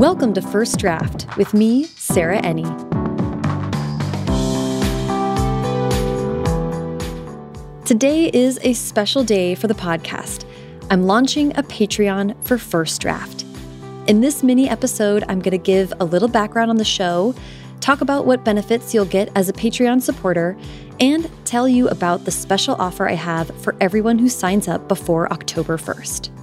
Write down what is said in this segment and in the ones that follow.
Welcome to First Draft with me, Sarah Enni. Today is a special day for the podcast. I'm launching a Patreon for First Draft. In this mini episode, I'm going to give a little background on the show, talk about what benefits you'll get as a Patreon supporter, and tell you about the special offer I have for everyone who signs up before October 1st.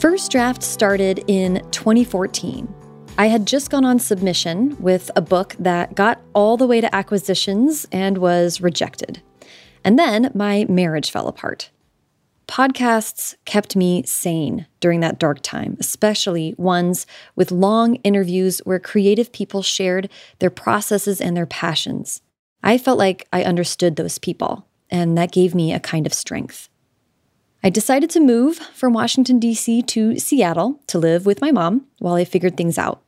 First Draft started in 2014. I had just gone on submission with a book that got all the way to acquisitions and was rejected. And then my marriage fell apart. Podcasts kept me sane during that dark time, especially ones with long interviews where creative people shared their processes and their passions. I felt like I understood those people, and that gave me a kind of strength. I decided to move from Washington, D.C. to Seattle to live with my mom while I figured things out.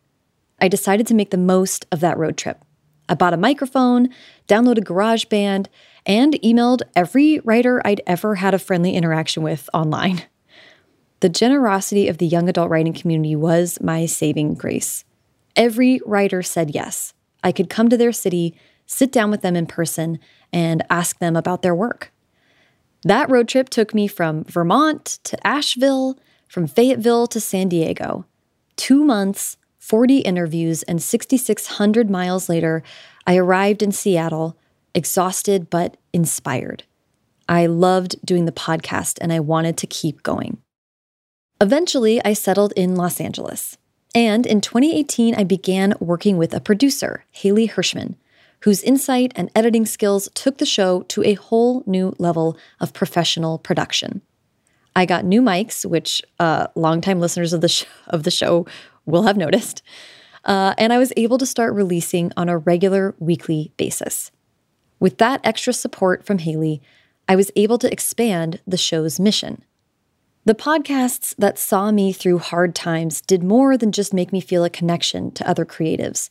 I decided to make the most of that road trip. I bought a microphone, downloaded GarageBand, and emailed every writer I'd ever had a friendly interaction with online. The generosity of the young adult writing community was my saving grace. Every writer said yes. I could come to their city, sit down with them in person, and ask them about their work. That road trip took me from Vermont to Asheville, from Fayetteville to San Diego. Two months, 40 interviews, and 6,600 miles later, I arrived in Seattle, exhausted but inspired. I loved doing the podcast and I wanted to keep going. Eventually, I settled in Los Angeles. And in 2018, I began working with a producer, Haley Hirschman, whose insight and editing skills took the show to a whole new level of professional production. I got new mics, which uh, longtime listeners of the sh- of the show will have noticed, uh, and I was able to start releasing on a regular weekly basis. With that extra support from Haley, I was able to expand the show's mission. The podcasts that saw me through hard times did more than just make me feel a connection to other creatives.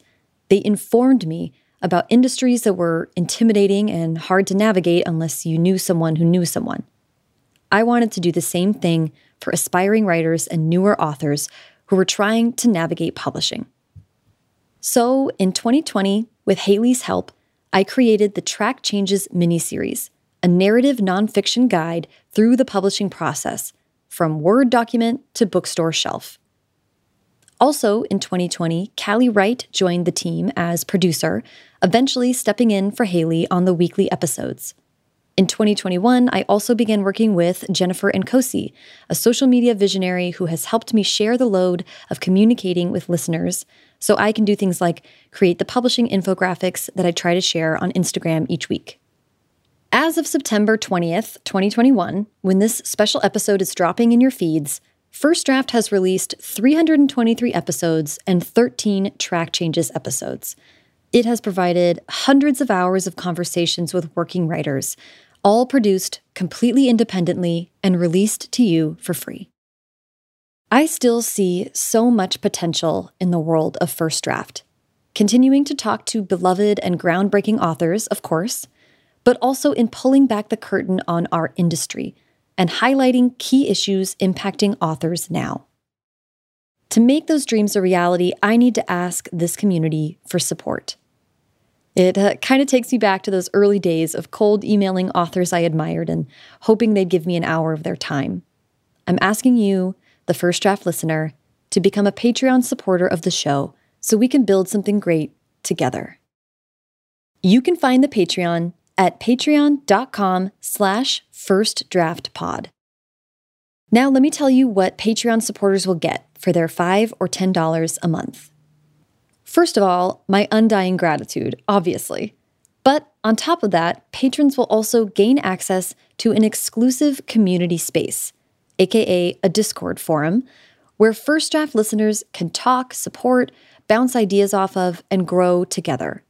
They informed me about industries that were intimidating and hard to navigate unless you knew someone who knew someone. I wanted to do the same thing for aspiring writers and newer authors who were trying to navigate publishing. So, in 2020, with Haley's help, I created the Track Changes miniseries, a narrative nonfiction guide through the publishing process, from Word document to bookstore shelf. Also in 2020, Callie Wright joined the team as producer, eventually stepping in for Haley on the weekly episodes. In 2021, I also began working with Jennifer Nkosi, a social media visionary who has helped me share the load of communicating with listeners so I can do things like create the publishing infographics that I try to share on Instagram each week. As of September 20th, 2021, when this special episode is dropping in your feeds, First Draft has released 323 episodes and 13 track changes episodes. It has provided hundreds of hours of conversations with working writers, all produced completely independently and released to you for free. I still see so much potential in the world of First Draft, continuing to talk to beloved and groundbreaking authors, of course, but also in pulling back the curtain on our industry and highlighting key issues impacting authors now. To make those dreams a reality, I need to ask this community for support. It uh, kind of takes me back to those early days of cold emailing authors I admired and hoping they'd give me an hour of their time. I'm asking you, the first draft listener, to become a Patreon supporter of the show so we can build something great together. You can find the Patreon at patreon.com slash firstdraftpod. Now let me tell you what Patreon supporters will get for their 5 or $10 a month. First of all, my undying gratitude, obviously. But on top of that, patrons will also gain access to an exclusive community space, aka a Discord forum, where First Draft listeners can talk, support, bounce ideas off of, and grow together.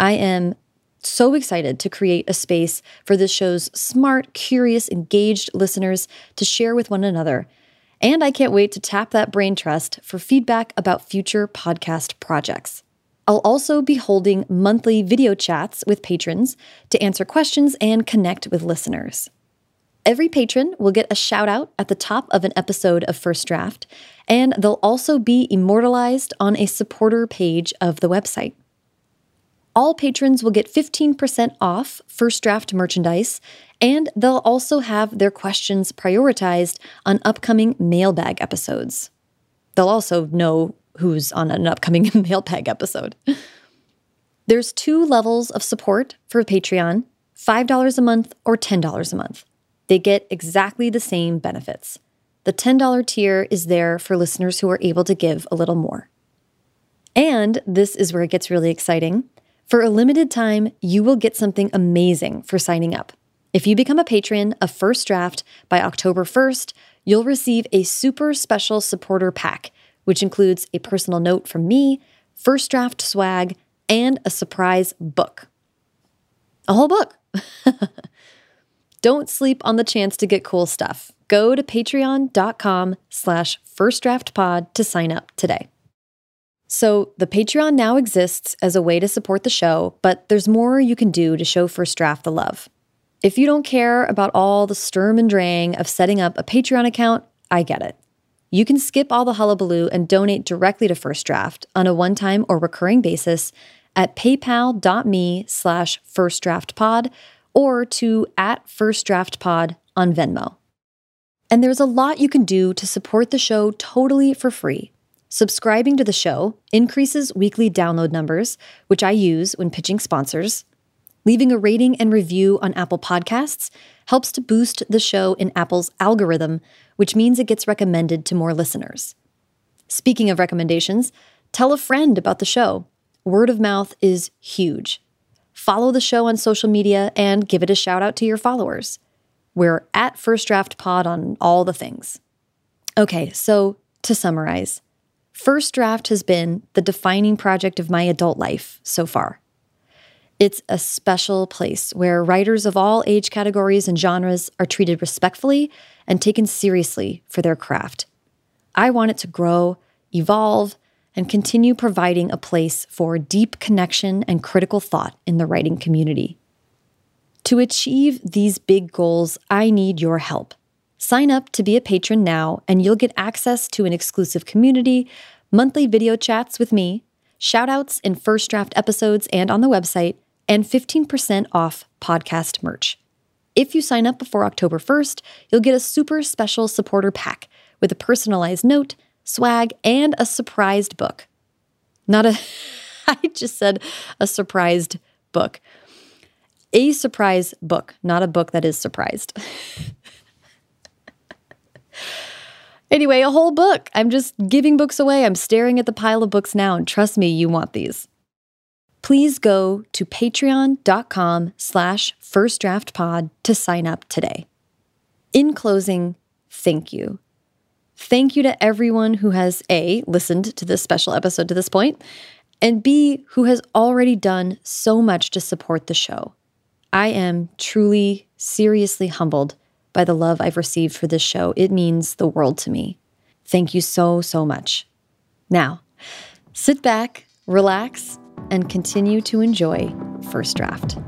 I am so excited to create a space for this show's smart, curious, engaged listeners to share with one another. And I can't wait to tap that brain trust for feedback about future podcast projects. I'll also be holding monthly video chats with patrons to answer questions and connect with listeners. Every patron will get a shout out at the top of an episode of First Draft, and they'll also be immortalized on a supporter page of the website. All patrons will get 15% off First Draft merchandise, and they'll also have their questions prioritized on upcoming mailbag episodes. They'll also know who's on an upcoming mailbag episode. There's two levels of support for Patreon $5 a month or $10 a month. They get exactly the same benefits. The $10 tier is there for listeners who are able to give a little more. And this is where it gets really exciting. For a limited time, you will get something amazing for signing up. If you become a patron of First Draft by October 1st, you'll receive a super special supporter pack, which includes a personal note from me, First Draft swag, and a surprise book. A whole book. Don't sleep on the chance to get cool stuff. Go to patreon.com slash firstdraftpod to sign up today. So the Patreon now exists as a way to support the show, but there's more you can do to show First Draft the love. If you don't care about all the sturm and drang of setting up a Patreon account, I get it. You can skip all the hullabaloo and donate directly to First Draft on a one-time or recurring basis at paypal.me slash firstdraftpod or to at firstdraftpod on Venmo. And there's a lot you can do to support the show totally for free. Subscribing to the show increases weekly download numbers, which I use when pitching sponsors. Leaving a rating and review on Apple Podcasts helps to boost the show in Apple's algorithm, which means it gets recommended to more listeners. Speaking of recommendations, tell a friend about the show. Word of mouth is huge. Follow the show on social media and give it a shout out to your followers. We're at First Draft Pod on all the things. Okay, so to summarize, First Draft has been the defining project of my adult life so far. It's a special place where writers of all age categories and genres are treated respectfully and taken seriously for their craft. I want it to grow, evolve, and continue providing a place for deep connection and critical thought in the writing community. To achieve these big goals, I need your help. Sign up to be a patron now, and you'll get access to an exclusive community, monthly video chats with me, shoutouts in first draft episodes and on the website, and 15% off podcast merch. If you sign up before October 1st, you'll get a super special supporter pack with a personalized note, swag, and a surprised book. Not a, I just said a surprised book. A surprise book, not a book that is surprised. anyway, a whole book. I'm just giving books away. I'm staring at the pile of books now, and trust me, you want these please go to patreon.com slash firstdraftpod to sign up today. In closing, thank you. Thank you to everyone who has A, listened to this special episode to this point, and B, who has already done so much to support the show. I am truly, seriously humbled by the love I've received for this show. It means the world to me. Thank you so, so much. Now, sit back, relax, and continue to enjoy First Draft.